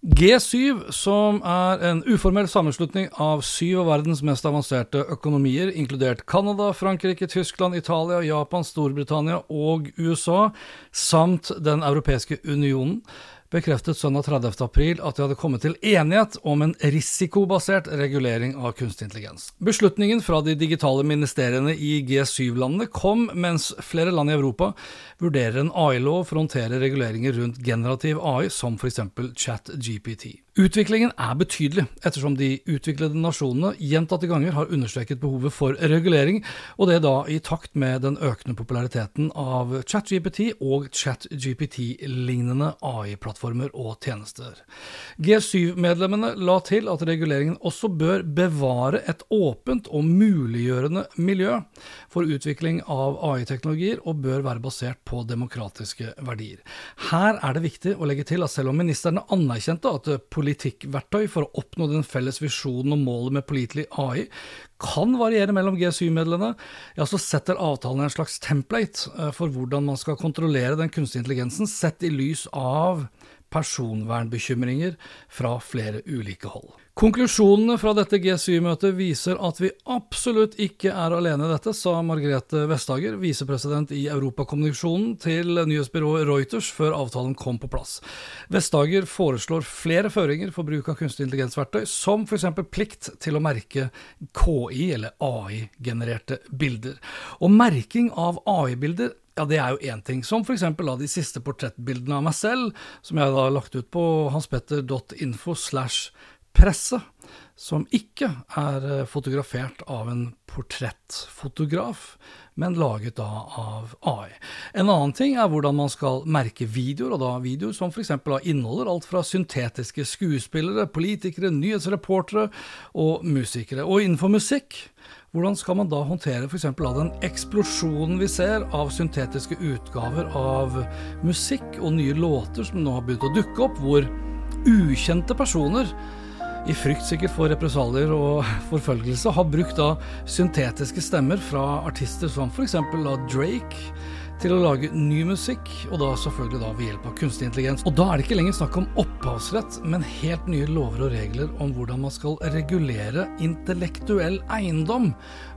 G7, som er en uformell sammenslutning av syv av verdens mest avanserte økonomier, inkludert Canada, Frankrike, Tyskland, Italia, Japan, Storbritannia og USA, samt Den europeiske unionen, bekreftet søndag 30. april at de hadde kommet til enighet om en risikobasert regulering av kunstig intelligens. Beslutningen fra de digitale ministeriene i G7-landene kom mens flere land i Europa vurderer en AI-lov for å håndtere reguleringer rundt generativ AI, som f.eks. ChatGPT. Utviklingen er betydelig, ettersom de utviklede nasjonene gjentatte ganger har understreket behovet for regulering, og det da i takt med den økende populariteten av ChatGPT og ChatGPT-lignende AI-plattformer og tjenester. G7-medlemmene la til at reguleringen også bør bevare et åpent og muliggjørende miljø for utvikling av AI-teknologier, og bør være basert på demokratiske verdier. Her er det viktig å legge til at selv om ministrene anerkjente at politikkverktøy for å oppnå den felles visjonen og målet med pålitelig AI kan variere mellom G7-medlemmene, ja, så setter avtalen en slags template eh, for hvordan man skal kontrollere den kunstige intelligensen, sett i lys av personvernbekymringer fra flere ulike hold. Konklusjonene fra dette G7-møtet viser at vi absolutt ikke er alene i dette, sa Margrethe Vestager, visepresident i Europakommunikasjonen til nyhetsbyrået Reuters før avtalen kom på plass. Vestager foreslår flere føringer for bruk av kunstig intelligensverktøy, som f.eks. plikt til å merke KI, eller AI-genererte bilder. Og merking av AI-bilder ja, det er jo én ting, som f.eks. de siste portrettbildene av meg selv, som jeg da har lagt ut på hanspetter.info slash presse, som ikke er eh, fotografert av en portrettfotograf, men laget da av AI. En annen ting er hvordan man skal merke videoer, og da videoer som f.eks. inneholder alt fra syntetiske skuespillere, politikere, nyhetsreportere og musikere. Og innenfor musikk hvordan skal man da håndtere f.eks. den eksplosjonen vi ser av syntetiske utgaver av musikk og nye låter som nå har begynt å dukke opp, hvor ukjente personer i frykt sikkert for represalier og forfølgelse, har brukt da syntetiske stemmer fra artister som f.eks. Drake, til å lage ny musikk, og da selvfølgelig da ved hjelp av kunstig intelligens. Og da er det ikke lenger snakk om opphavsrett, men helt nye lover og regler om hvordan man skal regulere intellektuell eiendom,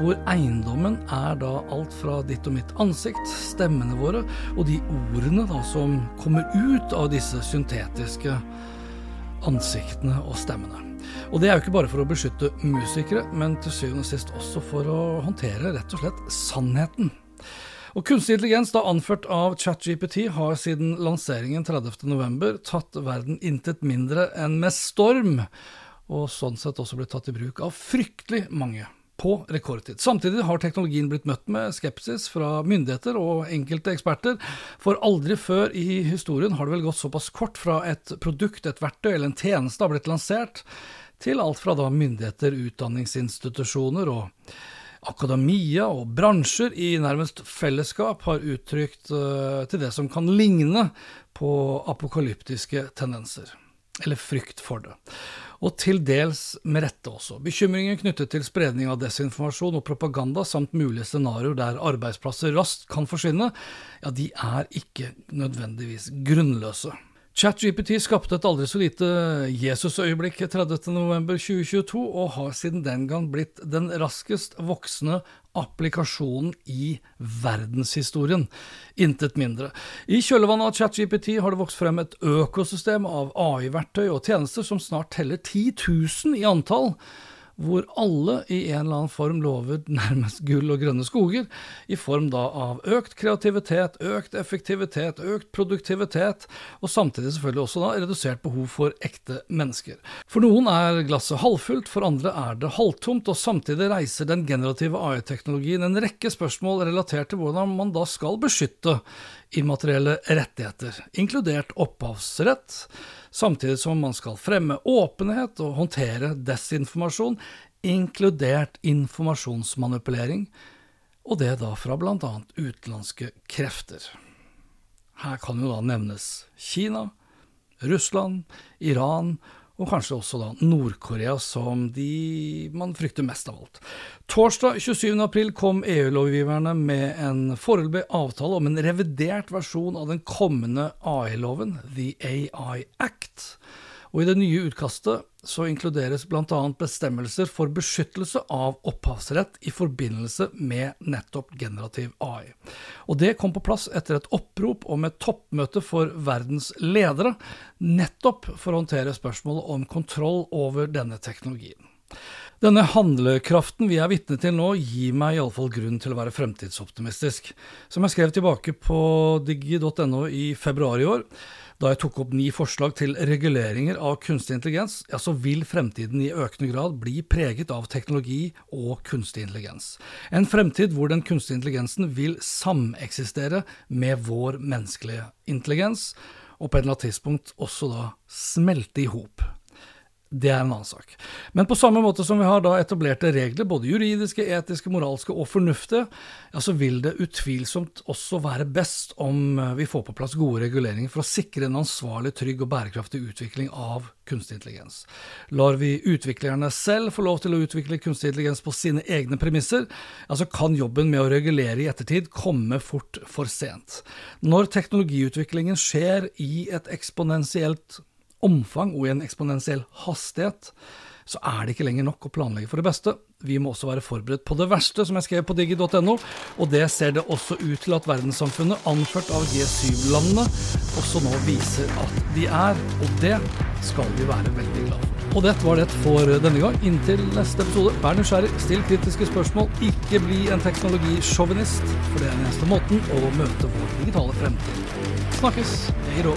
hvor eiendommen er da alt fra ditt og mitt ansikt, stemmene våre, og de ordene da som kommer ut av disse syntetiske ansiktene og stemmene. Og det er jo ikke bare for å beskytte musikere, men til syvende og sist også for å håndtere rett og slett sannheten. Og Kunstig intelligens, da anført av ChatGPT, har siden lanseringen 30.11 tatt verden intet mindre enn med storm, og sånn sett også blitt tatt i bruk av fryktelig mange på rekordtid. Samtidig har teknologien blitt møtt med skepsis fra myndigheter og enkelte eksperter, for aldri før i historien har det vel gått såpass kort fra et produkt, et verktøy eller en tjeneste har blitt lansert, til alt fra da myndigheter, utdanningsinstitusjoner og akademia og bransjer i nærmest fellesskap har uttrykt uh, til det som kan ligne på apokalyptiske tendenser, eller frykt for det. Og til dels med rette også. Bekymringen knyttet til spredning av desinformasjon og propaganda samt mulige scenarioer der arbeidsplasser raskt kan forsvinne, ja, de er ikke nødvendigvis grunnløse. ChatGPT skapte et aldri så lite Jesus-øyeblikk 30.11.2022, og har siden den gang blitt den raskest voksende applikasjonen i verdenshistorien. Intet mindre. I kjølvannet av ChatGPT har det vokst frem et økosystem av AI-verktøy og tjenester som snart teller 10 000 i antall hvor alle i en eller annen form lover nærmest gull og grønne skoger, i form da av økt kreativitet, økt effektivitet, økt produktivitet, og samtidig selvfølgelig også da redusert behov for ekte mennesker. For noen er glasset halvfullt, for andre er det halvtomt, og samtidig reiser den generative AI-teknologien en rekke spørsmål relatert til hvordan man da skal beskytte immaterielle rettigheter, inkludert opphavsrett samtidig som man skal fremme åpenhet og håndtere desinformasjon, inkludert informasjonsmanipulering, og det da fra annet utenlandske krefter. Her kan jo da nevnes Kina, Russland, Iran og kanskje også da Nord-Korea som de man frykter mest av alt. Torsdag 27.4 kom EU-lovgiverne med en foreløpig avtale om en revidert versjon av den kommende AI-loven, The AI Act og i det nye utkastet så inkluderes bl.a. bestemmelser for beskyttelse av opphavsrett i forbindelse med nettopp generativ AI. Og det kom på plass etter et opprop om et toppmøte for verdens ledere, nettopp for å håndtere spørsmålet om kontroll over denne teknologien. Denne handlekraften vi er vitne til nå, gir meg iallfall grunn til å være fremtidsoptimistisk. Som jeg skrev tilbake på digi.no i februar i år, da jeg tok opp ni forslag til reguleringer av kunstig intelligens, ja, så vil fremtiden i økende grad bli preget av teknologi og kunstig intelligens. En fremtid hvor den kunstige intelligensen vil sameksistere med vår menneskelige intelligens, og på et eller annet tidspunkt også da smelte i hop det er en annen sak. Men på samme måte som vi har da etablerte regler, både juridiske, etiske, moralske og fornuftige, ja, så vil det utvilsomt også være best om eh, vi får på plass gode reguleringer for å sikre en ansvarlig, trygg og bærekraftig utvikling av kunstig intelligens. Lar vi utviklerne selv få lov til å utvikle kunstig intelligens på sine egne premisser, ja, så kan jobben med å regulere i ettertid komme fort for sent. Når teknologiutviklingen skjer i et eksponentielt omfang og i en eksponentiell hastighet, så er det ikke lenger nok å planlegge for det beste. Vi må også være forberedt på det verste, som jeg skrev på digi.no, og det ser det også ut til at verdenssamfunnet, anført av G7-landene, også nå viser at de er, og det skal vi være veldig glad for. Og dette var det for denne gang. Inntil neste episode, vær nysgjerrig, still kritiske spørsmål, ikke bli en teknologisjåvinist, for det er den eneste måten å møte vår digitale fremtid. Snakkes. Hei då.